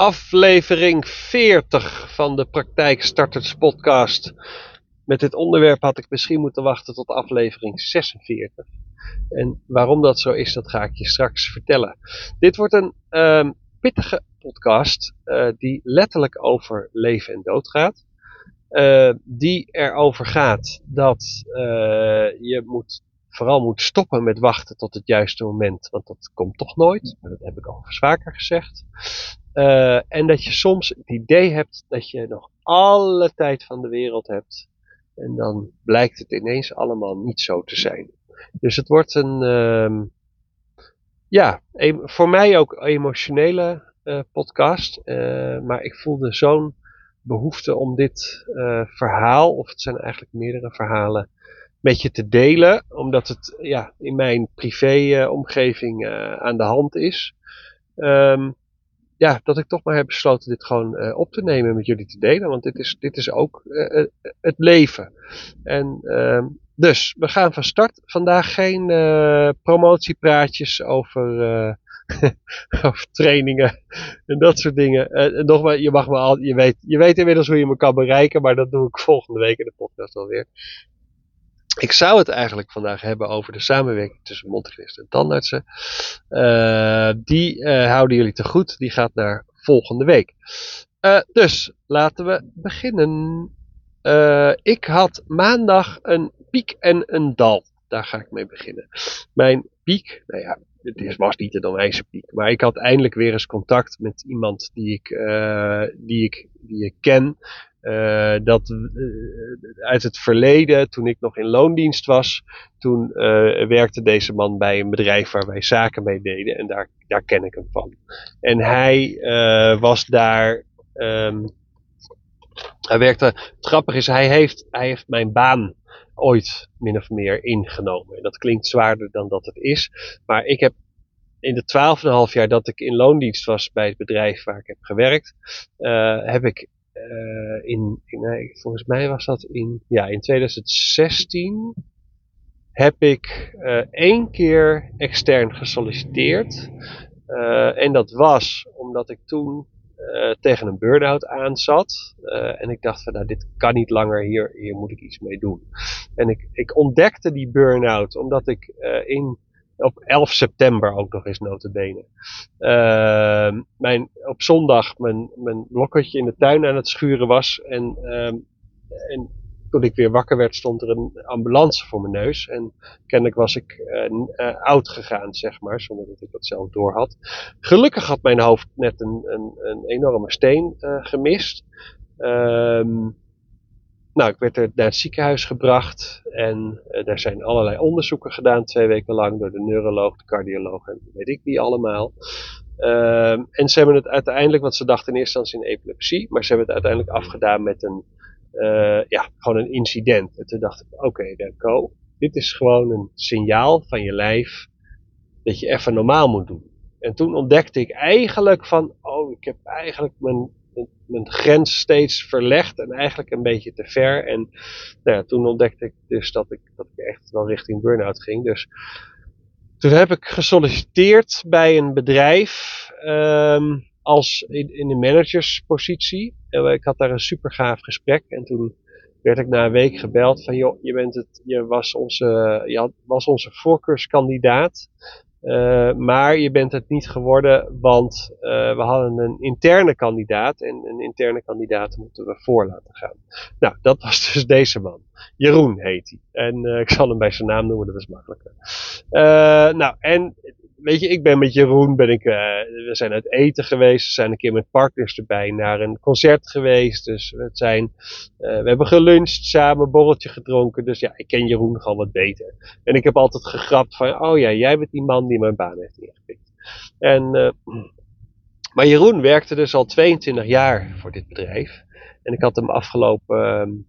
aflevering 40 van de Praktijkstarters podcast. Met dit onderwerp had ik misschien moeten wachten tot aflevering 46. En waarom dat zo is, dat ga ik je straks vertellen. Dit wordt een um, pittige podcast uh, die letterlijk over leven en dood gaat. Uh, die erover gaat dat uh, je moet vooral moet stoppen met wachten tot het juiste moment, want dat komt toch nooit. Dat heb ik al vaker gezegd. Uh, en dat je soms het idee hebt dat je nog alle tijd van de wereld hebt. En dan blijkt het ineens allemaal niet zo te zijn. Dus het wordt een, uh, ja, voor mij ook emotionele uh, podcast. Uh, maar ik voelde zo'n behoefte om dit verhaal, of het zijn eigenlijk meerdere verhalen, met je te delen. Omdat het ja, in mijn privé omgeving aan de hand is. Um, ja, dat ik toch maar heb besloten dit gewoon uh, op te nemen met jullie te delen. Want dit is, dit is ook het leven. En uh, dus, we gaan van start. Vandaag geen promotiepraatjes over, over trainingen en dat soort dingen. Uh, nogmaals, je, mag me al, je, weet, je weet inmiddels hoe je me kan bereiken, maar dat doe ik volgende week in de podcast alweer. Ik zou het eigenlijk vandaag hebben over de samenwerking tussen mondhygiënisten en tandartsen. Uh, die uh, houden jullie te goed. Die gaat naar volgende week. Uh, dus laten we beginnen. ik had maandag een piek en een dal. Daar ga ik mee beginnen. Mijn piek, nou ja, het was niet een onwijze piek. Maar ik had eindelijk weer eens contact met iemand die ik, die ik, die ik ken. Uh, dat uh, uit het verleden, toen ik nog in loondienst was, toen uh, werkte deze man bij een bedrijf waar wij zaken mee deden en daar, daar ken ik hem van. En hij was daar, um, hij werkte, het grappige is, hij heeft, hij heeft mijn baan ooit min of meer ingenomen. En dat klinkt zwaarder dan dat het is, maar ik heb in de twaalf en half jaar dat ik in loondienst was bij het bedrijf waar ik heb gewerkt, heb ik uh, in, in nee, volgens mij was dat in, ja, in 2016 heb ik uh, één keer extern gesolliciteerd. En dat was omdat ik toen tegen een burn-out aan zat. en ik dacht van nou, dit kan niet langer, hier, hier moet ik iets mee doen. En ik, ik ontdekte die burn-out omdat ik in op 11 september ook nog eens notabene. Uh, mijn, op zondag mijn, mijn blokketje in de tuin aan het schuren was. En, uh, en toen ik weer wakker werd stond er een ambulance voor mijn neus. En kennelijk was ik uh, oud gegaan, zeg maar, zonder dat ik dat zelf door had. Gelukkig had mijn hoofd net een, een, een enorme steen uh, gemist. Ehm, nou, ik werd er naar het ziekenhuis gebracht en uh, daar zijn allerlei onderzoeken gedaan, twee weken lang, door de neuroloog, de cardioloog en weet ik wie allemaal. Uh, en ze hebben het uiteindelijk, want ze dachten in eerste instantie in epilepsie, maar ze hebben het uiteindelijk afgedaan met een, uh, ja, gewoon een incident. En toen dacht ik, oké, okay, dit is gewoon een signaal van je lijf dat je even normaal moet doen. En toen ontdekte ik eigenlijk van, oh, ik heb eigenlijk mijn mijn grens steeds verlegd en eigenlijk een beetje te ver. En nou toen ontdekte ik dus dat ik, dat ik echt wel richting burn-out ging. Dus toen heb ik gesolliciteerd bij een bedrijf um, als in, in de managerspositie. En ik had daar een super gaaf gesprek. En toen werd ik na een week gebeld van joh, je, bent het, je was, onze, je had, was onze voorkeurskandidaat. Uh, maar je bent het niet geworden, want uh, we hadden een interne kandidaat en een interne kandidaat moeten we voor laten gaan. Nou, dat was dus deze man. Jeroen heet hij. En uh, ik zal hem bij zijn naam noemen, dat is makkelijker. nou, en weet je, ik ben met Jeroen, ben ik, uh, we zijn uit eten geweest, we zijn een keer met partners erbij naar een concert geweest. Dus het zijn, uh, we hebben geluncht samen, borreltje gedronken. Dus ja, ik ken Jeroen gewoon wat beter. En ik heb altijd gegrapt van, oh ja, jij bent die man die mijn baan heeft ingepikt. En, uh, maar Jeroen werkte dus al 22 jaar voor dit bedrijf. En ik had hem afgelopen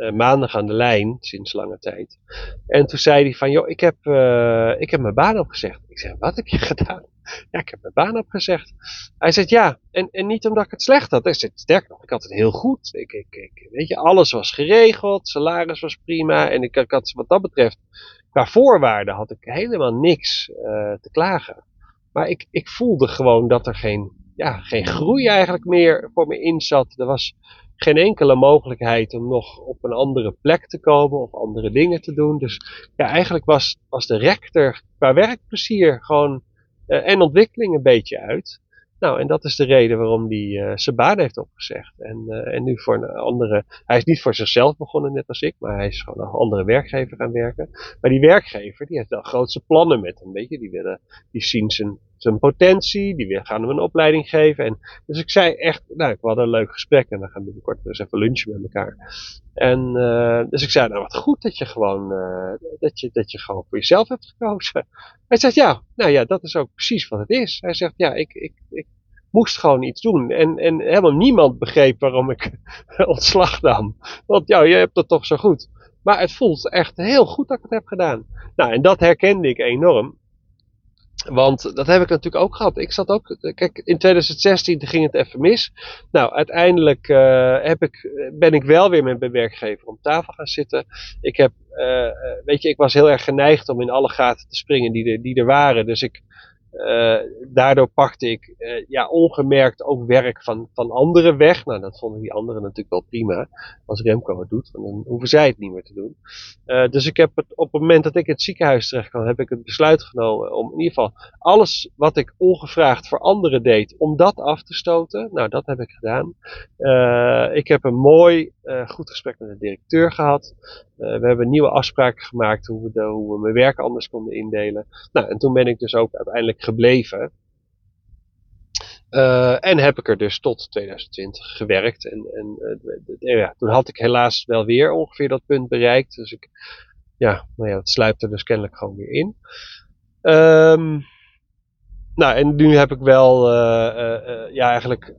uh, maandag aan de lijn, sinds lange tijd. En toen zei hij van, joh, ik heb, uh, ik heb mijn baan opgezegd. Ik zeg, wat heb je gedaan? Ja, ik heb mijn baan opgezegd. Hij zegt, ja, en, en niet omdat ik het slecht had. Hij zegt, sterker nog, ik had het heel goed. Ik, ik, ik, weet je, alles was geregeld, salaris was prima. En ik, had wat dat betreft, qua voorwaarden had ik helemaal niks uh, te klagen. Maar ik, ik voelde gewoon dat er geen ja, geen groei eigenlijk meer voor me in zat. Er was geen enkele mogelijkheid om nog op een andere plek te komen of andere dingen te doen. Dus ja, eigenlijk was, was de rector qua werkplezier gewoon uh, en ontwikkeling een beetje uit. Nou, en dat is de reden waarom hij uh, zijn baan heeft opgezegd. En, uh, en nu voor een andere. Hij is niet voor zichzelf begonnen, net als ik, maar hij is gewoon een andere werkgever gaan werken. Maar die werkgever, die heeft wel grootste plannen met hem. Weet je, die, willen, die zien zijn, zijn potentie, die gaan hem een opleiding geven. En, dus ik zei echt, nou, we hadden een leuk gesprek en we gaan binnenkort dus even lunchen met elkaar. En uh, dus ik zei, nou wat goed dat je gewoon, uh, dat je, dat je gewoon voor jezelf hebt gekozen. Hij zegt, ja, nou ja, dat is ook precies wat het is. Hij zegt, ja, ik, ik, ik moest gewoon iets doen. En, en helemaal niemand begreep waarom ik ontslag nam. Want ja, je hebt dat toch zo goed. Maar het voelt echt heel goed dat ik het heb gedaan. Nou, en dat herkende ik enorm. Want dat heb ik natuurlijk ook gehad. Ik zat ook, kijk, in 2016 ging het even mis. Nou, uiteindelijk uh, heb ik, ben ik wel weer met mijn werkgever om tafel gaan zitten. Ik heb, uh, weet je, ik was heel erg geneigd om in alle gaten te springen die er, die er waren. Dus ik, daardoor pakte ik uh, ja, ongemerkt ook werk van, van anderen weg. Nou, dat vonden die anderen natuurlijk wel prima. Als Remco het doet, dan hoeven zij het niet meer te doen. Uh, dus ik heb het, op het moment dat ik in het ziekenhuis terecht kwam, heb ik het besluit genomen om in ieder geval alles wat ik ongevraagd voor anderen deed, om dat af te stoten. Nou, dat heb ik gedaan. ik heb een mooi, goed gesprek met de directeur gehad. Uh, we hebben nieuwe afspraken gemaakt hoe we, de, hoe we mijn werk anders konden indelen. Nou, en toen ben ik dus ook uiteindelijk gebleven. Uh, en heb ik er dus tot 2020 gewerkt. En, en uh, ja, toen had ik helaas wel weer ongeveer dat punt bereikt. Dus ik, ja, nou ja, het sluipt er dus kennelijk gewoon weer in. Um, nou, en nu heb ik wel, ja, eigenlijk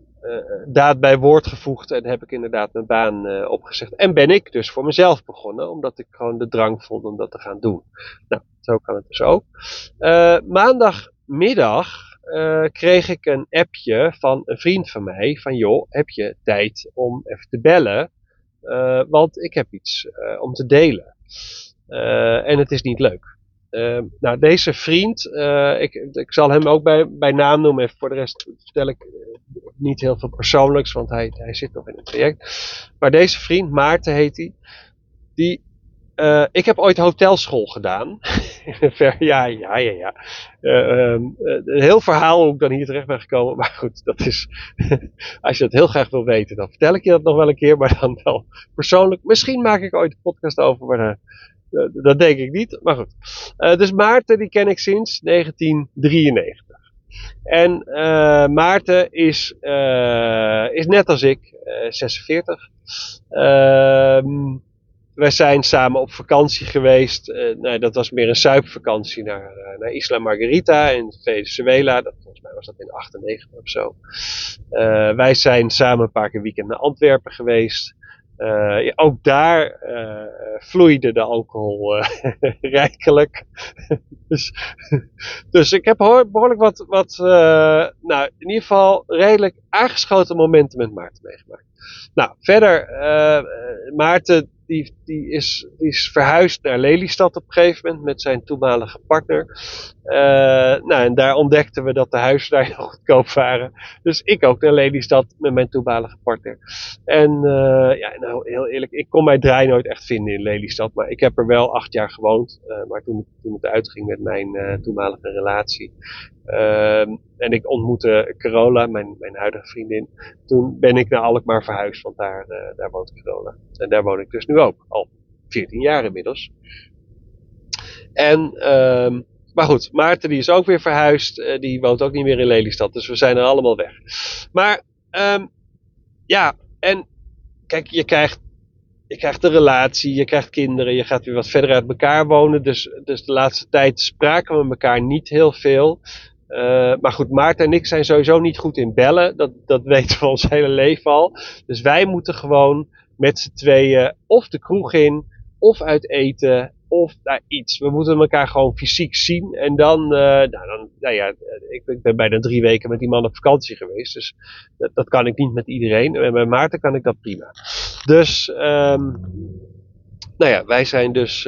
daad bij woord gevoegd en heb ik inderdaad mijn baan uh, opgezegd. En ben ik dus voor mezelf begonnen, omdat ik gewoon de drang vond om dat te gaan doen. Nou, zo kan het dus ook. Uh, maandagmiddag kreeg ik een appje van een vriend van mij, van joh, heb je tijd om even te bellen? want ik heb iets om te delen. en het is niet leuk. Uh, nou, deze vriend, uh, ik, ik zal hem ook bij, bij naam noemen. Voor de rest vertel ik uh, niet heel veel persoonlijks, want hij, hij zit nog in het traject. Maar deze vriend, Maarten heet hij, die, ik heb ooit hotelschool gedaan. ja, ja, ja, ja. Um, een heel verhaal hoe ik dan hier terecht ben gekomen. Maar goed, dat is, als je dat heel graag wil weten, dan vertel ik je dat nog wel een keer. Maar dan wel persoonlijk. Misschien maak ik ooit een podcast over, maar dat denk ik niet, maar goed. Uh, dus Maarten, die ken ik sinds 1993. En uh, Maarten is, is net als ik, 46. Ehm, wij zijn samen op vakantie geweest. nee, dat was meer een zuipvakantie naar, naar Isla Margarita in Venezuela. Dat, volgens mij was dat in 98 of zo. wij zijn samen een paar keer weekend naar Antwerpen geweest. Uh, ook daar uh, vloeide de alcohol uh, rijkelijk. dus, dus ik heb behoorlijk wat, wat nou, in ieder geval redelijk aangeschoten momenten met Maarten meegemaakt. Nou, verder, Maarten die, die, is, is verhuisd naar Lelystad op een gegeven moment met zijn toenmalige partner. Uh, nou, en daar ontdekten we dat de huizen daar heel goedkoop waren. Dus ik ook naar Lelystad met mijn toenmalige partner. En uh, ja, nou heel eerlijk, ik kon mijn draai nooit echt vinden in Lelystad. Maar ik heb er wel acht jaar gewoond. Maar toen, toen het uitging met mijn toenmalige relatie. Uh, en ik ontmoette Carola, mijn, mijn huidige vriendin. Toen ben ik naar Alkmaar verhuisd, want daar, uh, daar woont Carola. En daar woon ik dus nu ook, al 14 jaar inmiddels. En, uh, maar goed, Maarten die is ook weer verhuisd. Uh, die woont ook niet meer in Lelystad, dus we zijn er allemaal weg. Maar, um, ja, en kijk, je krijgt je krijgt een relatie, je krijgt kinderen, je gaat weer wat verder uit elkaar wonen. Dus, dus de laatste tijd spraken we elkaar niet heel veel. Uh, maar goed, Maarten en ik zijn sowieso niet goed in bellen. Dat, dat weten we ons hele leven al. Dus wij moeten gewoon met z'n tweeën of de kroeg in, of uit eten, of nou, iets. We moeten elkaar gewoon fysiek zien. En dan, uh, nou, dan nou ja, ik, ik, ben bijna drie weken met die man op vakantie geweest. Dus dat, kan ik niet met iedereen. En met Maarten kan ik dat prima. Dus, um, nou ja, wij zijn dus.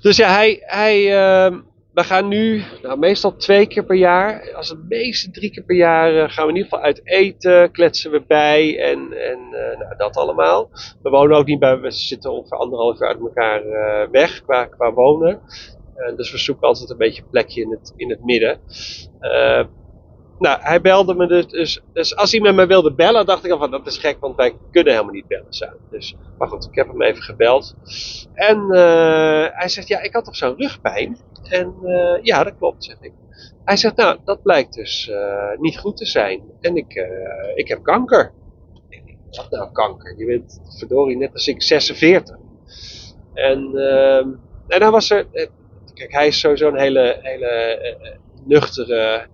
Dus ja, hij. hij uh, we gaan nu, nou, meestal twee keer per jaar, als het meeste drie keer per jaar, uh, gaan we in ieder geval uit eten, kletsen we bij en, en uh, nou, dat allemaal. We wonen ook niet bij, we zitten ongeveer anderhalf jaar uit elkaar uh, weg qua, qua wonen. dus we zoeken altijd een beetje een plekje in het, in het midden. Nou, hij belde me dus, dus, dus, als hij met me wilde bellen, dacht ik al van dat is gek, want wij kunnen helemaal niet bellen samen. Dus, maar goed, ik heb hem even gebeld. En hij zegt, ja, ik had toch zo'n rugpijn. En uh, ja, dat klopt, zeg ik. Hij zegt, nou, dat blijkt dus uh, niet goed te zijn. En ik, ik heb kanker. Ik wat nou kanker? Je bent verdorie net als ik 46. En, ehm, en dan was er... Kijk, hij is sowieso een hele, hele nuchtere,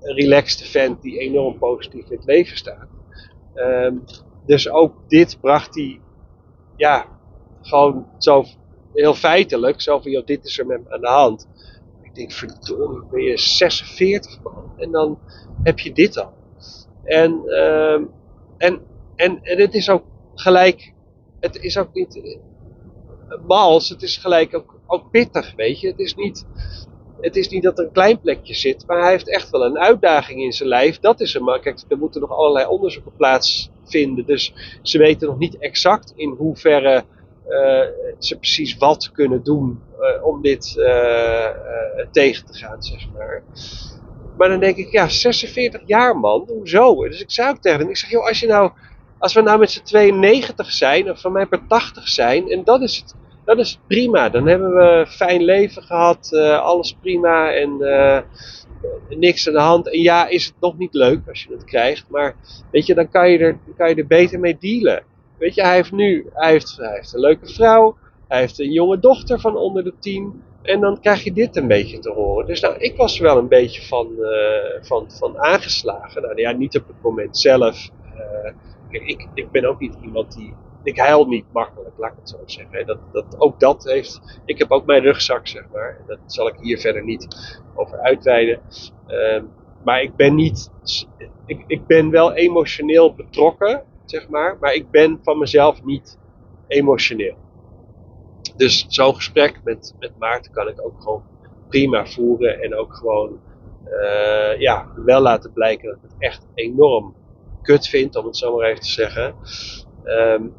relaxed vent die enorm positief in het leven staat. Um, dus ook dit bracht hij, ja, gewoon zo heel feitelijk, zo van, joh, dit is er met me aan de hand. Ik denk, verdorie, ben je 46 man en dan heb je dit al. En, uh, en, en, en het is ook gelijk, het is ook niet uh, mals, het is gelijk ook, ook pittig, weet je. Het is niet, het is niet dat er een klein plekje zit, maar hij heeft echt wel een uitdaging in zijn lijf. Dat is hem. Kijk, er moeten nog allerlei onderzoeken plaatsvinden. Dus ze weten nog niet exact in hoeverre uh, ze precies wat kunnen doen uh, om dit uh, tegen te gaan, zeg maar. Maar dan denk ik, ja, 46 jaar man, hoezo? Dus ik zei ook tegen hem, ik zeg, joh, als je nou, als we nou met z'n 92 zijn, of van mij per 80 zijn, en dat is het, dat is prima. Dan hebben we een fijn leven gehad, alles prima en niks aan de hand. En ja, is het nog niet leuk als je het krijgt, maar weet je, dan kan je er, kan je er beter mee dealen. Weet je, hij heeft nu hij heeft, hij een leuke vrouw. Hij heeft een jonge dochter van onder de tien. En dan krijg je dit een beetje te horen. Dus nou, ik was er wel een beetje van, uh, van, van aangeslagen. Nou ja, niet op het moment zelf. Ik, ik ben ook niet iemand die. Ik huil niet makkelijk, laat ik het zo zeggen. Dat, dat, ook dat heeft. Ik heb ook mijn rugzak, zeg maar. Dat zal ik hier verder niet over uitweiden. Uh, maar ik ben niet. Ik, ik ben wel emotioneel betrokken zeg maar. Maar ik ben van mezelf niet emotioneel. Dus zo'n gesprek met, met Maarten kan ik ook gewoon prima voeren. En ook gewoon, uh, ja, wel laten blijken dat ik het echt enorm kut vind, om het zo maar even te zeggen. Um,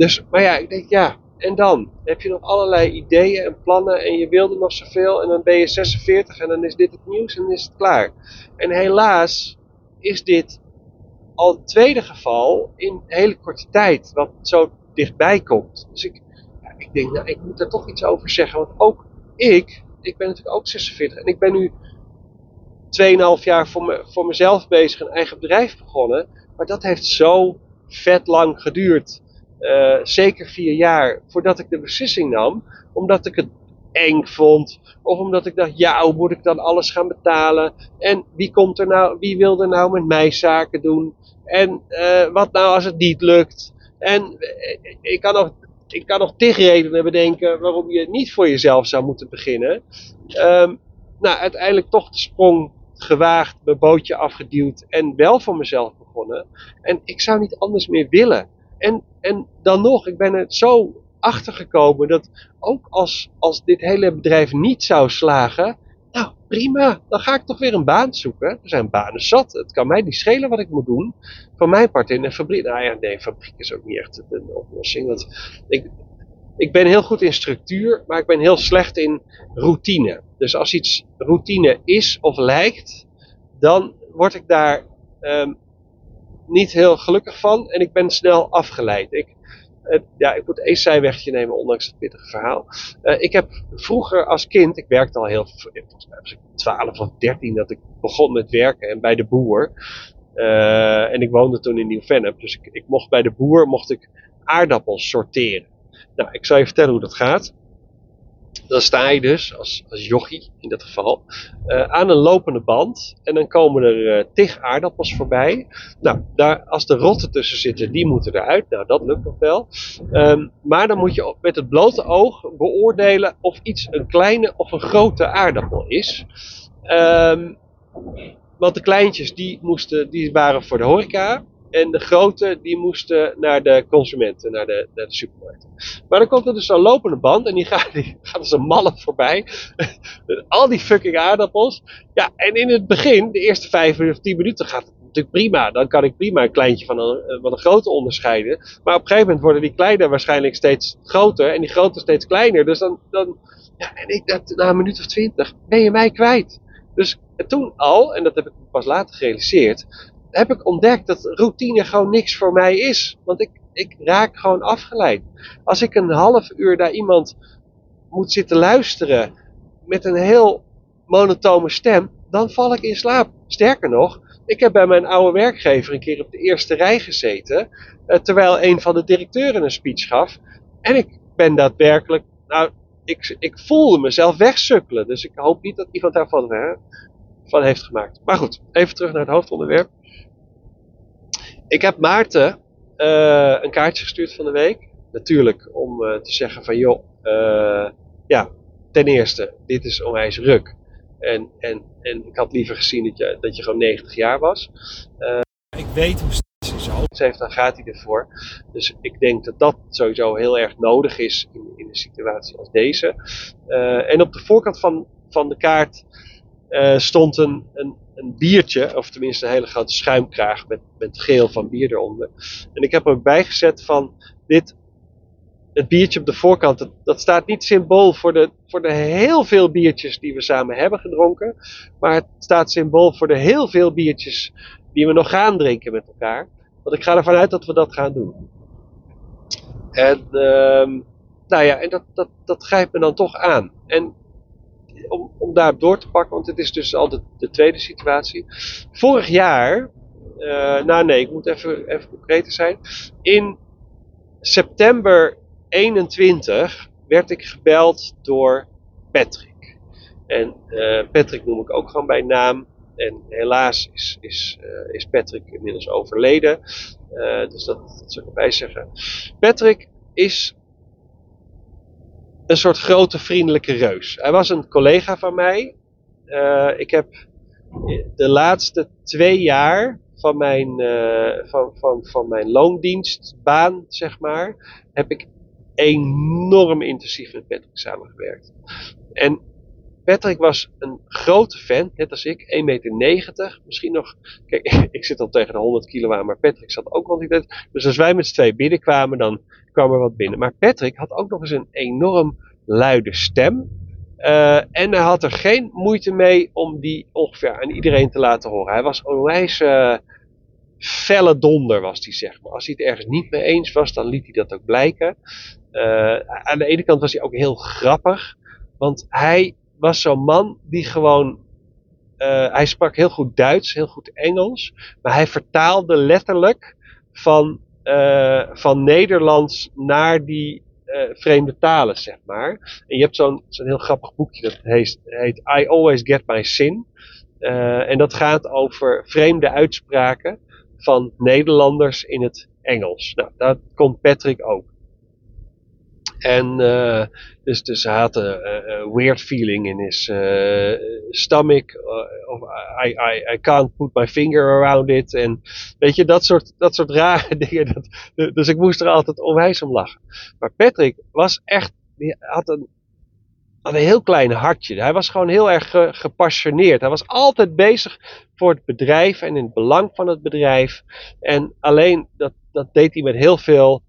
dus, maar ja, ik denk, ja, en dan? Heb je nog allerlei ideeën en plannen en je wilde nog zoveel en dan ben je 46 en dan is dit het nieuws en is het klaar. En helaas is dit al het tweede geval in hele korte tijd, wat zo dichtbij komt. Dus ik, ik denk, nou, ik moet daar toch iets over zeggen. Want ook ik, ik ben natuurlijk ook 46 en ik ben nu 2,5 jaar voor, me, voor mezelf bezig, een eigen bedrijf begonnen. Maar dat heeft zo vet lang geduurd. Uh, zeker vier jaar voordat ik de beslissing nam, omdat ik het eng vond. Of omdat ik dacht, ja, hoe moet ik dan alles gaan betalen? En wie komt er nou, wie wil er nou met mij zaken doen? En uh, wat nou als het niet lukt? En uh, ik kan nog, ik kan nog tig redenen bedenken waarom je niet voor jezelf zou moeten beginnen. Um, nou, uiteindelijk toch de sprong gewaagd, mijn bootje afgeduwd en wel voor mezelf begonnen. En ik zou niet anders meer willen. En, en dan nog, ik ben er zo achtergekomen dat ook als, als dit hele bedrijf niet zou slagen, nou prima, dan ga ik toch weer een baan zoeken. Er zijn banen zat, het kan mij niet schelen wat ik moet doen. Van mijn part in een fabriek, nou ja, nee, fabriek is ook niet echt een oplossing. Want ik, ik ben heel goed in structuur, maar ik ben heel slecht in routine. Dus als iets routine is of lijkt, dan word ik daar um, niet heel gelukkig van en ik ben snel afgeleid. Ik, uh, ja, ik moet één zijwegje nemen, ondanks het pittige verhaal. Uh, ik heb vroeger als kind, ik werkte al heel, volgens mij was ik 12 of 13 dat ik begon met werken en bij de boer. En ik woonde toen in Nieuw-Vennep, dus ik, ik mocht bij de boer mocht ik aardappels sorteren. Nou, ik zal je vertellen hoe dat gaat dan sta je dus als, als jochie in dat geval uh, aan een lopende band en dan komen er uh, tig aardappels voorbij. Nou, daar, als er rotten tussen zitten, die moeten eruit. Nou, dat lukt nog wel. Um, maar dan moet je met het blote oog beoordelen of iets een kleine of een grote aardappel is. Um, want de kleintjes die, moesten, die waren voor de horeca. En de grote, die moesten naar de consumenten, naar de, naar de supermarkt. Maar dan komt er dus zo'n lopende band en die gaat, die gaat als een malle voorbij. Al die fucking aardappels. Ja, en in het begin, de eerste vijf of tien minuten, gaat het natuurlijk prima. Dan kan ik prima een kleintje van een, van een grote onderscheiden. Maar op een gegeven moment worden die kleine waarschijnlijk steeds groter en die grote steeds kleiner. Dus dan, dan ja, en ik dacht, na een minuut of twintig ben je mij kwijt. Dus toen al, en dat heb ik pas later gerealiseerd, heb ik ontdekt dat routine gewoon niks voor mij is. Want ik, ik raak gewoon afgeleid. Als ik een half uur naar iemand moet zitten luisteren met een heel monotone stem, dan val ik in slaap. Sterker nog, ik heb bij mijn oude werkgever een keer op de eerste rij gezeten, eh, terwijl een van de directeuren een speech gaf. En ik ben daadwerkelijk, nou, ik, ik voelde mezelf wegsukkelen. Dus ik hoop niet dat iemand daarvan hè, van heeft gemaakt. Maar goed, even terug naar het hoofdonderwerp. Ik heb Maarten uh, een kaartje gestuurd van de week. Natuurlijk om uh, te zeggen van joh, uh, ja, ten eerste, dit is onwijs ruk. En, en, en ik had liever gezien dat je, dat je gewoon 90 jaar was. ik weet hoe is zo. heeft, dan gaat hij ervoor. Dus ik denk dat dat sowieso heel erg nodig is in, in een situatie als deze. en op de voorkant van, van de kaart stond een, een, een biertje, of tenminste een hele grote schuimkraag met, met geel van bier eronder. En ik heb er bijgezet van dit, het biertje op de voorkant, dat, dat staat niet symbool voor de, voor de heel veel biertjes die we samen hebben gedronken, maar het staat symbool voor de heel veel biertjes die we nog gaan drinken met elkaar. Want ik ga ervan uit dat we dat gaan doen. En, uh, nou ja, en dat, dat, dat grijpt me dan toch aan. En om, daarop door te pakken, want het is dus al de, de tweede situatie. Vorig jaar, uh, nou nee, ik moet even, even concreter zijn. In september 21 werd ik gebeld door Patrick. En uh, Patrick noem ik ook gewoon bij naam. En helaas is, is, uh, is Patrick inmiddels overleden. Dus dat, dat zou ik erbij zeggen. Patrick is een soort grote vriendelijke reus. Hij was een collega van mij. Uh, ik heb de laatste twee jaar van mijn, uh, van, van, van mijn loondienstbaan, zeg maar, heb ik enorm intensief met Patrick samengewerkt. En Patrick was een grote fan, net als ik, 1,90 meter. Misschien nog, kijk, ik zit al tegen de 100 kilo aan, maar Patrick zat ook wel niet. Dus als wij met z'n twee binnenkwamen, dan kwam er wat binnen. Maar Patrick had ook nog eens een enorm luide stem. Uh, en hij had er geen moeite mee om die ongeveer aan iedereen te laten horen. Hij was onwijs uh, felle donder, was hij zeg maar. Als hij het ergens niet mee eens was, dan liet hij dat ook blijken. Uh, aan de ene kant was hij ook heel grappig, want hij was zo'n man die gewoon. hij sprak heel goed Duits, heel goed Engels, maar hij vertaalde letterlijk van van Nederlands naar die uh, vreemde talen, zeg maar. En je hebt zo'n zo'n heel grappig boekje dat heet, heet I Always Get My Sin. En dat gaat over vreemde uitspraken van Nederlanders in het Engels. Nou, daar komt Patrick ook. En uh, dus, dus hij had een weird feeling in his uh, stomach. Uh, of I, I, I can't put my finger around it. En weet je, dat soort, dat soort rare dingen. Dat, dus ik moest er altijd onwijs om lachen. Maar Patrick was echt, die had een, had een heel klein hartje. Hij was gewoon heel erg ge, gepassioneerd. Hij was altijd bezig voor het bedrijf en in het belang van het bedrijf. En alleen dat, dat deed hij met heel veel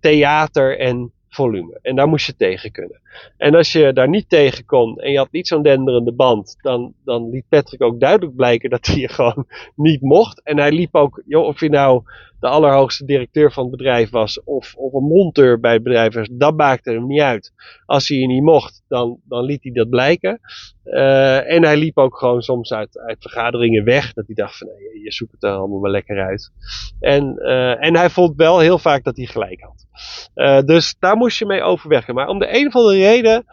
theater en volume. En daar moest je tegen kunnen. En als je daar niet tegen kon en je had niet zo'n denderende band, dan, dan liet Patrick ook duidelijk blijken dat hij je gewoon niet mocht. En hij liep ook, joh, of je nou de allerhoogste directeur van het bedrijf was of, of een monteur bij het bedrijf was, dat maakte hem niet uit. Als hij je niet mocht, dan, dan liet hij dat blijken. Uh, en hij liep ook gewoon soms uit, uit vergaderingen weg, dat hij dacht van nee, je zoekt het er allemaal maar lekker uit. En, uh, en hij vond wel heel vaak dat hij gelijk had. Uh, dus daar moest je mee overweggen. Maar om de een of andere reden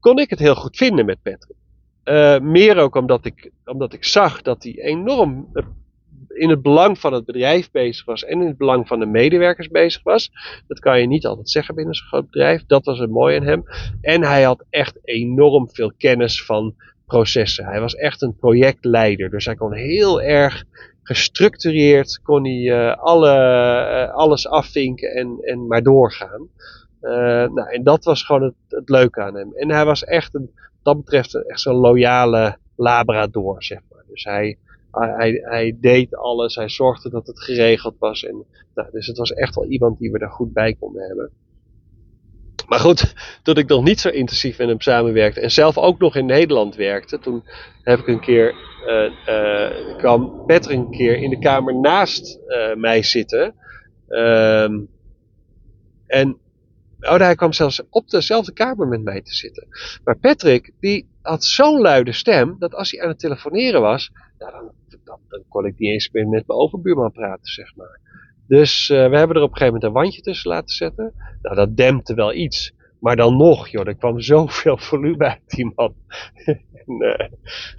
kon ik het heel goed vinden met Patrick. Uh, meer ook omdat ik, omdat ik zag dat hij enorm in het belang van het bedrijf bezig was en in het belang van de medewerkers bezig was. Dat kan je niet altijd zeggen binnen zo'n groot bedrijf. Dat was het mooie aan hem. En hij had echt enorm veel kennis van processen. Hij was echt een projectleider. Dus hij kon heel erg gestructureerd kon hij alle, alles afvinken en, en maar doorgaan. Nou, en dat was gewoon het, het leuke aan hem. En hij was echt, een, dat betreft, echt zo'n loyale labrador, zeg maar. Dus hij, hij, hij, deed alles, hij zorgde dat het geregeld was. En, nou, dus het was echt wel iemand die we er goed bij konden hebben. Maar goed, toen ik nog niet zo intensief met hem samenwerkte en zelf ook nog in Nederland werkte, toen heb ik een keer, uh, uh, kwam Patrick een keer in de kamer naast mij zitten. Ehm, en oh, hij kwam zelfs op dezelfde kamer met mij te zitten. Maar Patrick, die had zo'n luide stem, dat als hij aan het telefoneren was, nou, dan, dan, dan kon ik niet eens meer met mijn overbuurman praten, zeg maar. Dus uh, we hebben er op een gegeven moment een wandje tussen laten zetten. Nou, dat dempte wel iets. Maar dan nog, joh, er kwam zoveel volume uit die man. en, uh,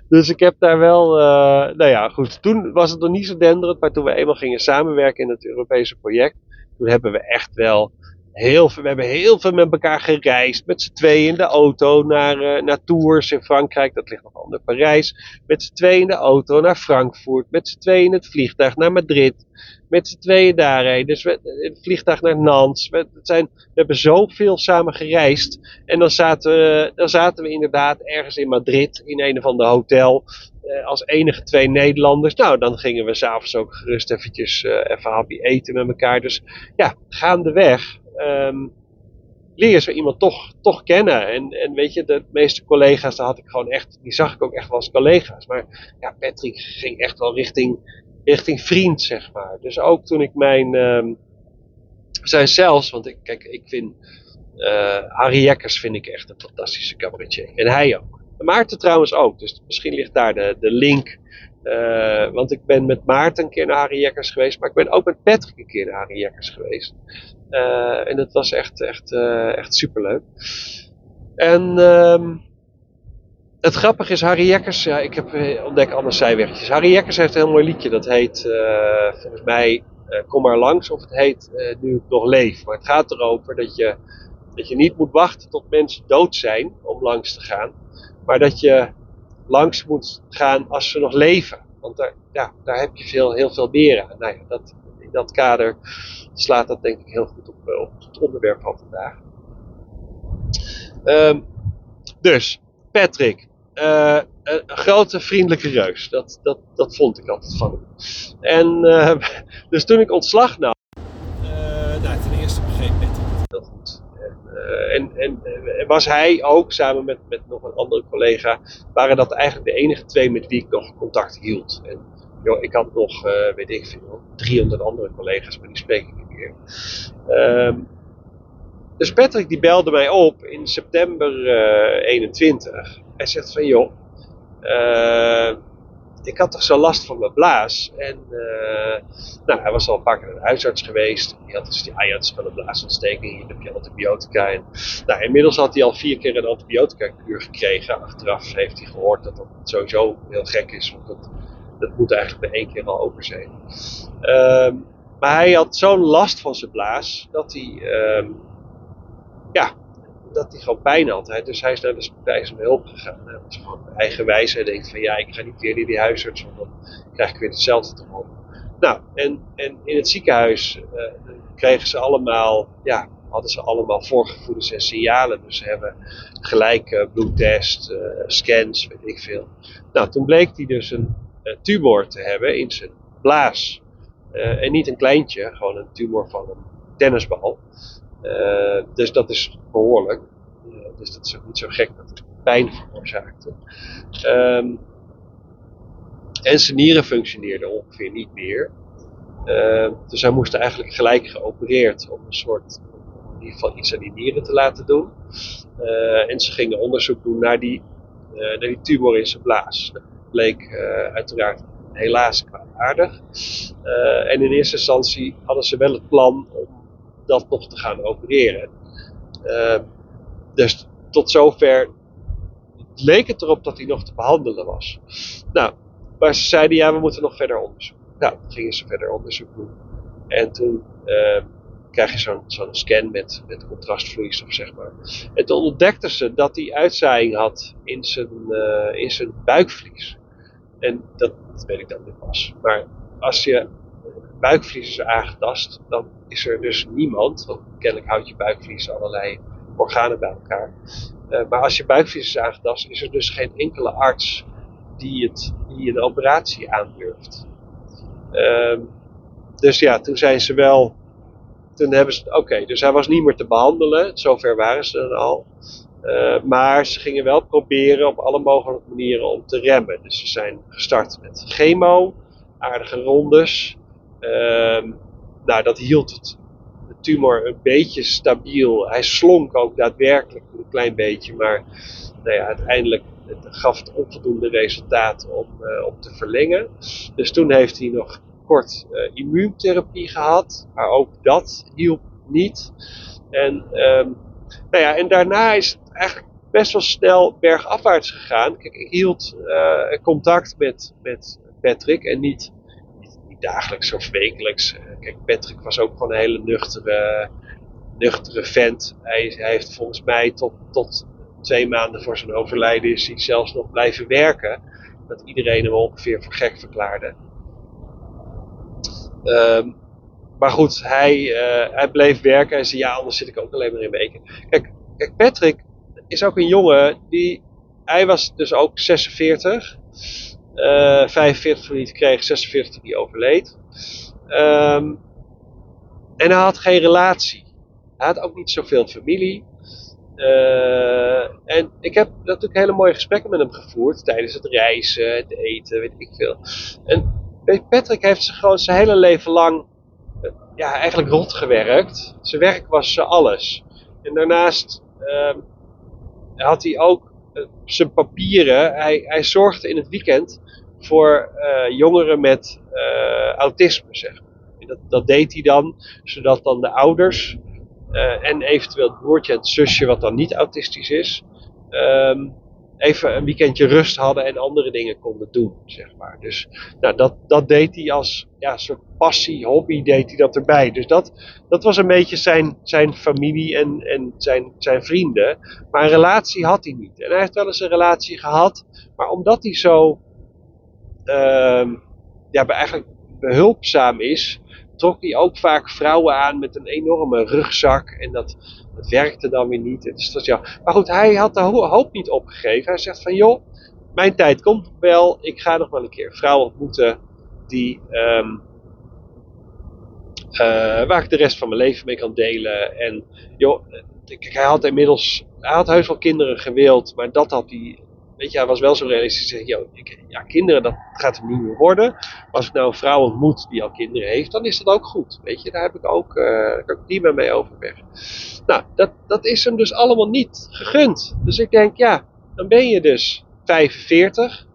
dus ik heb daar wel, uh, nou ja, goed. Toen was het nog niet zo denderend, maar toen we eenmaal gingen samenwerken in het Europese project, toen hebben we echt wel heel veel, we hebben heel veel met elkaar gereisd. Met z'n tweeën in de auto naar, uh, naar Tours in Frankrijk. Dat ligt nog onder Parijs. Met z'n tweeën in de auto naar Frankfurt. Met z'n tweeën in het vliegtuig naar Madrid. Met z'n tweeën daarheen. Dus we, het vliegtuig naar Nantes. We, zijn, we hebben zoveel samen gereisd. En dan zaten, we, zaten we inderdaad ergens in Madrid. In een of ander hotel. Uh, als enige twee Nederlanders. Nou, dan gingen we s'avonds ook gerust eventjes even happy eten met elkaar. Dus ja, gaandeweg um, leer je zo iemand toch, toch kennen. En, en weet je, de meeste collega's, daar had ik gewoon echt, die zag ik ook echt wel als collega's. Maar ja, Patrick ging echt wel richting, richting vriend, zeg maar. Dus ook toen ik mijn, um, zijn zelfs, want ik, kijk, ik vind, uh, Harry Jekkers vind ik echt een fantastische cabaretier. En hij ook. Maarten trouwens ook, dus misschien ligt daar de, de link. Uh, want ik ben met Maarten een keer naar Harry Jekkers geweest, maar ik ben ook met Patrick een keer naar Harry Jekkers geweest. Uh, en dat was echt, echt, uh, echt superleuk. En um, het grappige is, Harry Jekkers, ja, ik heb ontdekt allemaal zijwegjes. Harry Jekkers heeft een heel mooi liedje, dat heet volgens mij Kom maar langs, of het heet Nu ik nog leef. Maar het gaat erover dat je, dat je niet moet wachten tot mensen dood zijn om langs te gaan. Maar dat je langs moet gaan als ze nog leven. Want daar, ja, daar heb je veel, heel veel aan. Nou ja, dat, dat kader slaat dat denk ik heel goed op, op het onderwerp van vandaag. Um, dus, Patrick. Uh, een grote vriendelijke reus. Dat, dat, dat vond ik altijd van hem. En uh, dus toen ik ontslag nam. Uh, nou, ten eerste begreep Patrick heel goed. En, en, en, was hij ook samen met, met nog een andere collega, waren dat eigenlijk de enige twee met wie ik nog contact hield. En joh, ik had nog, uh, weet ik veel, 300 andere collega's, maar die spreek ik niet meer. Um, dus Patrick die belde mij op in september uh, 21. Hij zegt van joh, uh, ik had toch zo last van mijn blaas. En nou, hij was al een paar keer naar de huisarts geweest. Die had dus die IATS van een blaasontsteking. Hier heb je antibiotica. En, nou, inmiddels had hij al vier keer een antibiotica-kuur gekregen. Achteraf heeft hij gehoord dat dat sowieso heel gek is. Want dat, dat moet eigenlijk bij één keer al over zijn. Um, maar hij had zo'n last van zijn blaas dat hij, um, ja, dat hij gewoon pijn had. Dus hij is naar de om hulp gegaan. Hij was gewoon eigenwijs. Hij denkt van ja, ik ga niet weer naar die huisarts, want dan krijg ik weer hetzelfde te horen. Nou, en, en in het ziekenhuis uh, kregen ze allemaal, ja, hadden ze allemaal voorgevoelens en signalen. Dus ze hebben gelijk uh, bloedtest, uh, scans, weet ik veel. Nou, toen bleek hij dus een tumor te hebben in zijn blaas. en niet een kleintje, gewoon een tumor van een tennisbal. Uh, dus dat is behoorlijk. Dus dat is ook niet zo gek dat het pijn veroorzaakte. Um, en zijn nieren functioneerden ongeveer niet meer. Uh, dus hij moest eigenlijk gelijk geopereerd om een soort, in ieder geval iets aan die nieren te laten doen. en ze gingen onderzoek doen naar die, naar die tumor in zijn blaas. Dat bleek uiteraard helaas kwaadaardig. en in eerste instantie hadden ze wel het plan om dat nog te gaan opereren. Uh, dus tot zover leek het erop dat hij nog te behandelen was. Nou, maar ze zeiden ja, we moeten nog verder onderzoek. Nou, gingen ze verder onderzoek doen. En toen uh, krijg je zo'n scan met, met contrastvloeistof, zeg maar. En toen ontdekten ze dat hij uitzaaiing had in zijn, in zijn buikvlies. En dat, weet ik dan niet pas. Maar als je buikvlies is aangetast, dan is er dus niemand, want kennelijk houdt je buikvlies allerlei organen bij elkaar. Uh, maar als je buikvlies is aangetast, is er dus geen enkele arts die, het, die een operatie aandurft. Uh, dus ja, toen zijn ze wel. Toen hebben ze. Oké, dus hij was niet meer te behandelen. Zover waren ze dan al. Uh, maar ze gingen wel proberen op alle mogelijke manieren om te remmen. Dus ze zijn gestart met chemo, aardige rondes. Uh, nou, dat hield het, de tumor een beetje stabiel. Hij slonk ook daadwerkelijk een klein beetje, maar nou ja, uiteindelijk gaf het onvoldoende resultaat om, uh, om te verlengen. Dus toen heeft hij nog kort uh, immuuntherapie gehad, maar ook dat hielp niet. En, um, nou ja, en daarna is het eigenlijk best wel snel bergafwaarts gegaan. Kijk, ik hield uh, contact met, met Patrick en niet, niet, dagelijks of wekelijks. kijk, Patrick was ook gewoon een hele nuchtere, nuchtere vent. Hij, hij heeft volgens mij tot, tot twee maanden voor zijn overlijden is hij zelfs nog blijven werken. Dat iedereen hem ongeveer voor gek verklaarde. Um, maar goed, hij, uh, hij bleef werken en zei ja, anders zit ik ook alleen maar in weken. Kijk, kijk, Patrick is ook een jongen die, hij was dus ook 46. Uh, 45 toen hij kreeg, 46 toen hij overleed. Um, en hij had geen relatie. Hij had ook niet zoveel familie. Uh, en ik heb natuurlijk hele mooie gesprekken met hem gevoerd tijdens het reizen, het eten, weet ik veel. En Patrick heeft zich gewoon zijn hele leven lang ja, eigenlijk rot gewerkt. Zijn werk was uh, alles. En daarnaast ehm, had hij ook zijn papieren. Hij, hij zorgde in het weekend voor jongeren met autisme, zeg maar. Dat, dat deed hij dan, zodat dan de ouders en eventueel het broertje en het zusje wat dan niet autistisch is, um, even een weekendje rust hadden en andere dingen konden doen, zeg maar. Dus nou, dat, dat deed hij als ja, soort passie, hobby, deed hij dat erbij. Dus dat, dat was een beetje zijn, zijn familie en, en zijn, zijn vrienden. Maar een relatie had hij niet. En hij heeft wel eens een relatie gehad, maar omdat hij zo uh, ja, eigenlijk behulpzaam is, trok hij ook vaak vrouwen aan met een enorme rugzak. En dat, dat werkte dan weer niet. Dus dat, ja. Maar goed, hij had de hoop niet opgegeven. Hij zegt van joh, mijn tijd komt wel. Ik ga nog wel een keer vrouwen ontmoeten die, um, uh, waar ik de rest van mijn leven mee kan delen. En joh, kijk, hij had inmiddels, hij had heus wel kinderen gewild, maar dat had hij weet je, hij was wel zo realistisch. Hij ja, kinderen, dat gaat hem niet meer worden. Maar als ik nou een vrouw ontmoet die al kinderen heeft, dan is dat ook goed. Weet je, daar heb ik ook, uh, kan ik prima mee overweg. Nou, dat, dat is hem dus allemaal niet gegund. Dus ik denk, ja, dan ben je dus 45.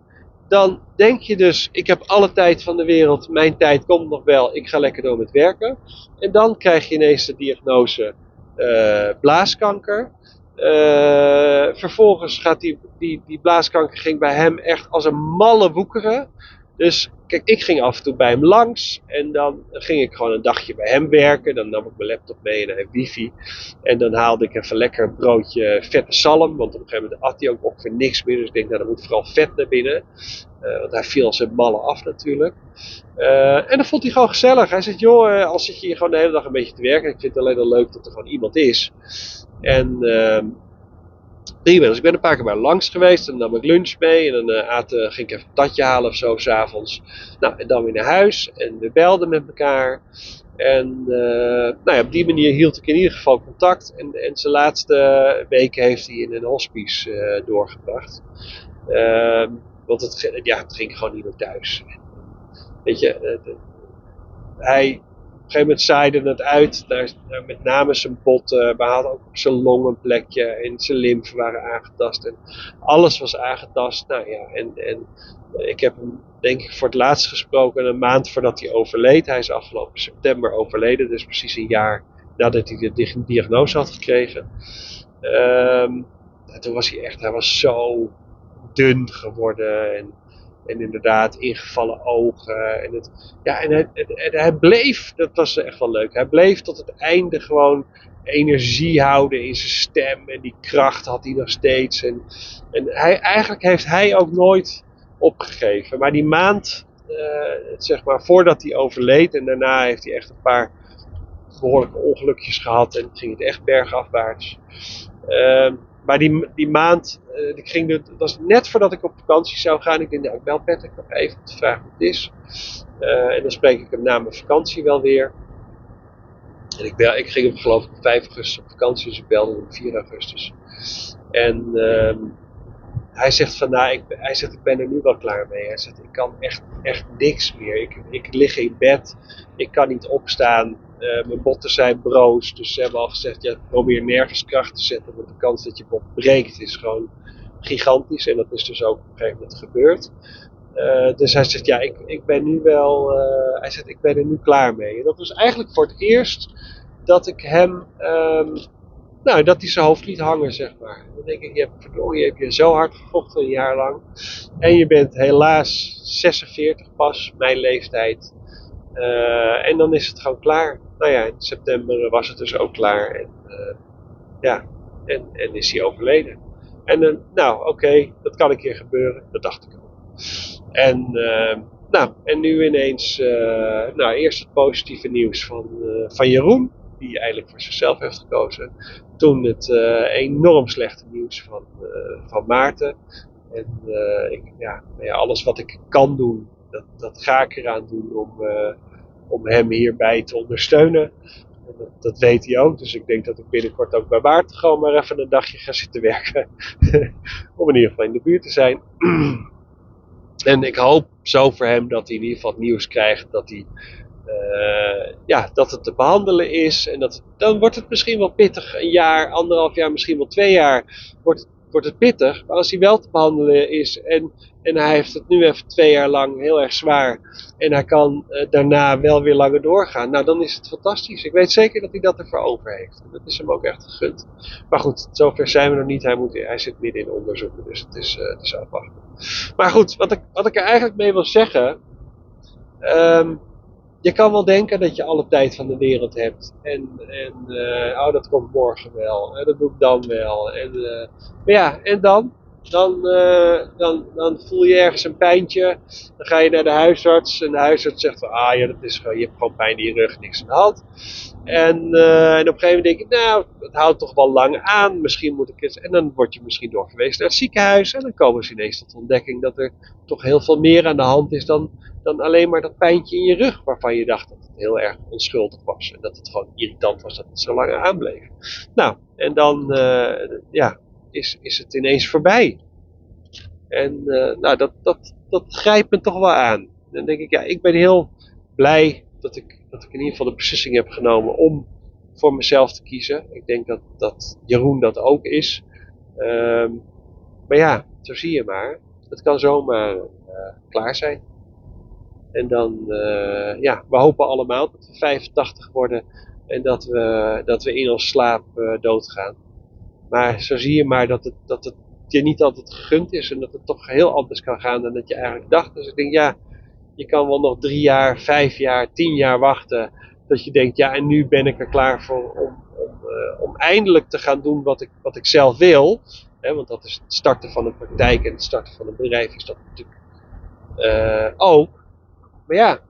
Dan denk je dus, ik heb alle tijd van de wereld, mijn tijd komt nog wel, ik ga lekker door met werken. En dan krijg je ineens de diagnose uh, blaaskanker. Uh, vervolgens gaat die, die, die blaaskanker ging bij hem echt als een malle woekeren. Dus kijk, ik ging af en toe bij hem langs. En dan ging ik gewoon een dagje bij hem werken. Dan nam ik mijn laptop mee en hij wifi. En dan haalde ik even lekker een broodje vette zalm. Want op een gegeven moment at hij ook ongeveer niks meer. Dus ik denk, nou, er moet vooral vet naar binnen. Uh, want hij viel als een malle af natuurlijk. Uh, en dan vond hij gewoon gezellig. Hij zegt, joh, als zit je hier gewoon de hele dag een beetje te werken. Ik vind het alleen al leuk dat er gewoon iemand is. En prima, dus ik ben een paar keer bij langs geweest. En dan nam ik lunch mee. En dan aten, ging ik even een tatje halen of zo, s'avonds. Nou, en dan weer naar huis. En we belden met elkaar. En uh, nou ja, op die manier hield ik in ieder geval contact. En, en zijn laatste weken heeft hij in een hospice uh, doorgebracht. Uh, want het, ja, het ging gewoon niet meer thuis. Weet je, hij gegeven moment zaaide het uit, daar, met name zijn botten, maar had ook zijn long een plekje en zijn lymfen waren aangetast en alles was aangetast. Nou ja, en, en ik heb hem denk ik voor het laatst gesproken een maand voordat hij overleed. Hij is afgelopen september overleden, dus precies een jaar nadat hij de diagnose had gekregen. Um, toen was hij echt, hij was zo dun geworden en en inderdaad, ingevallen ogen. En, het, ja, en, hij, hij bleef, dat was echt wel leuk. Hij bleef tot het einde gewoon energie houden in zijn stem. En die kracht had hij nog steeds. En, en hij, eigenlijk heeft hij ook nooit opgegeven. Maar die maand eh, zeg maar, voordat hij overleed. En daarna heeft hij echt een paar behoorlijke ongelukjes gehad. En ging het echt bergafwaarts. Ehm, maar die, die maand, uh, ik ging dat was net voordat ik op vakantie zou gaan. Ik denk, nou, ik bel Patrick nog even om te vragen hoe het is. Uh, en dan spreek ik hem na mijn vakantie wel weer. En ik, bel, ik ging hem geloof ik op 5 augustus op vakantie, dus ik belde hem op 4 augustus. En uh, hij zegt van, nou, ik, hij zegt, ik ben er nu wel klaar mee. Hij zegt, ik kan echt, echt niks meer. Ik, ik lig in bed, ik kan niet opstaan. Uh, mijn botten zijn broos. Dus ze hebben al gezegd, ja, probeer nergens kracht te zetten. Want de kans dat je bot breekt is gewoon gigantisch. En dat is dus ook op een gegeven moment gebeurd. Uh, dus hij zegt, ja, ik, ik ben nu wel, uh, hij zegt, ik ben er nu klaar mee. En dat was eigenlijk voor het eerst dat ik hem, um, nou, dat hij zijn hoofd liet hangen, zeg maar. Dan denk ik, je hebt, verdorie, je hebt je zo hard gevochten een jaar lang. En je bent helaas 46 pas, mijn leeftijd. En dan is het gewoon klaar. Nou ja, in september was het dus ook klaar. En ja, en, en is hij overleden. En uh, nou, oké, dat kan een keer gebeuren. Dat dacht ik ook. En, uh, nou, en nu ineens, uh, nou, eerst het positieve nieuws van, van Jeroen, die eigenlijk voor zichzelf heeft gekozen. Toen het enorm slechte nieuws van, van Maarten. En ik, ja, ja, alles wat ik kan doen, dat, dat ga ik eraan doen om, om hem hierbij te ondersteunen. Dat, dat, weet hij ook. Dus ik denk dat ik binnenkort ook bij Maarten gewoon maar even een dagje ga zitten werken. om in ieder geval in de buurt te zijn. En ik hoop zo voor hem dat hij in ieder geval het nieuws krijgt dat, hij, uh, ja, dat het te behandelen is. En dat, dan wordt het misschien wel pittig. Een jaar, anderhalf jaar, misschien wel twee jaar wordt, wordt het pittig. Maar als hij wel te behandelen is en, en hij heeft het nu even twee jaar lang heel erg zwaar. En hij kan uh, daarna wel weer langer doorgaan. Nou, dan is het fantastisch. Ik weet zeker dat hij dat ervoor over heeft. Dat is hem ook echt gegund. Maar goed, zover zijn we nog niet. Hij, moet, hij zit midden in onderzoeken, dus het is, uh, het is afwachten. Maar goed, wat ik, wat ik er eigenlijk mee wil zeggen. Um, je kan wel denken dat je alle tijd van de wereld hebt. En, en uh, oh, dat komt morgen wel. En dat doe ik dan wel. En, uh, maar ja, en dan? Dan, uh, dan? dan voel je ergens een pijntje. Dan ga je naar de huisarts. En de huisarts zegt van, ah ja, dat is je hebt gewoon pijn in je rug, niks aan de hand. En, en op een gegeven moment denk ik, nou, het houdt toch wel lang aan. Misschien moet ik het. En dan word je misschien doorgewezen naar het ziekenhuis. En dan komen ze ineens tot ontdekking dat er toch heel veel meer aan de hand is dan, dan alleen maar dat pijntje in je rug. Waarvan je dacht dat het heel erg onschuldig was. En dat het gewoon irritant was dat het zo lang aanbleef. Nou, en dan uh, ja, is, is het ineens voorbij. En uh, nou, dat, dat, dat grijpt me toch wel aan. Dan denk ik, ja, ik ben heel blij dat ik, dat ik in ieder geval de beslissing heb genomen om voor mezelf te kiezen. Ik denk dat, dat Jeroen dat ook is. Um, maar ja, zo zie je maar. Het kan zomaar uh, klaar zijn. En dan, uh, ja, we hopen allemaal dat we 85 worden en dat we, dat we in ons slaap doodgaan. Maar zo zie je maar dat het, dat het je niet altijd gegund is en dat het toch heel anders kan gaan dan dat je eigenlijk dacht. Dus ik denk, ja, je kan wel nog drie jaar, vijf jaar, tien jaar wachten. Dat je denkt, ja, en nu ben ik er klaar voor om, om, uh, om eindelijk te gaan doen wat ik, wat ik zelf wil. Want dat is het starten van een praktijk en het starten van een bedrijf is dat natuurlijk uh, ook. Maar ja,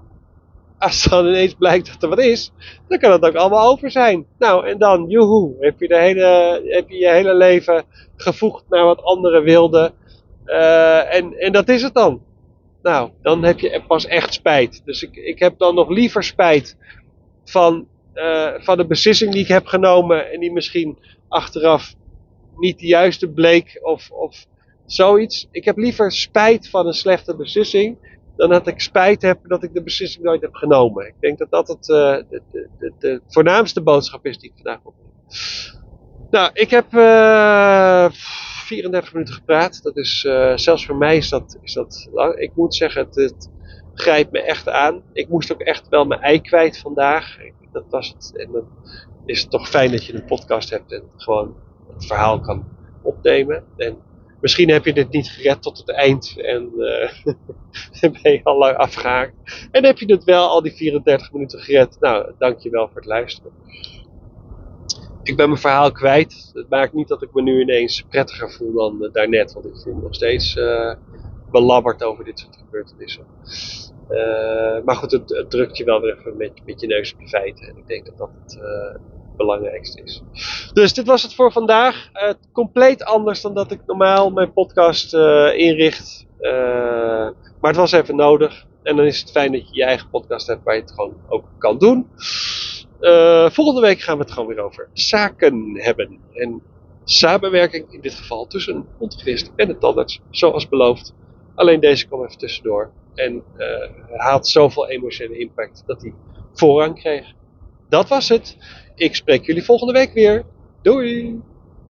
als dan ineens blijkt dat er wat is, dan kan het ook allemaal over zijn. Nou, en dan, joehoe, heb je, de hele, heb je je hele leven gevoegd naar wat anderen wilden. Uh, en, en dat is het dan. Nou, dan heb je pas echt spijt. Dus ik, ik heb dan nog liever spijt van, uh, van de beslissing die ik heb genomen en die misschien achteraf niet de juiste bleek of, of zoiets. Ik heb liever spijt van een slechte beslissing dan dat ik spijt heb dat ik de beslissing nooit heb genomen. Ik denk dat dat het, uh, de, de, de, voornaamste boodschap is die ik vandaag opneem. Nou, ik heb uh, 34 minuten gepraat. Dat is, uh, zelfs voor mij is dat, is dat lang. Ik moet zeggen, het, het, grijpt me echt aan. Ik moest ook echt wel mijn ei kwijt vandaag. Dat was het. En dan is het toch fijn dat je een podcast hebt en gewoon het verhaal kan opnemen. En misschien heb je dit niet gered tot het eind en uh, ben je al lang afgehaakt. En heb je het wel al die 34 minuten gered. Nou, dankjewel voor het luisteren. Ik ben mijn verhaal kwijt. Het maakt niet dat ik me nu ineens prettiger voel dan uh, daarnet. Want ik voel me nog steeds uh, belabberd over dit soort gebeurtenissen. Eh, maar goed, het, drukt je wel weer even met, met je neus op de feiten. En ik denk dat dat het belangrijkste is. Dus dit was het voor vandaag. Uh, compleet anders dan dat ik normaal mijn podcast inricht. maar het was even nodig. En dan is het fijn dat je je eigen podcast hebt waar je het gewoon ook kan doen. volgende week gaan we het gewoon weer over zaken hebben. En samenwerking in dit geval tussen een en een tandarts, zoals beloofd. Alleen deze kwam even tussendoor. En had zoveel emotionele impact dat hij voorrang kreeg. Dat was het. Ik spreek jullie volgende week weer. Doei!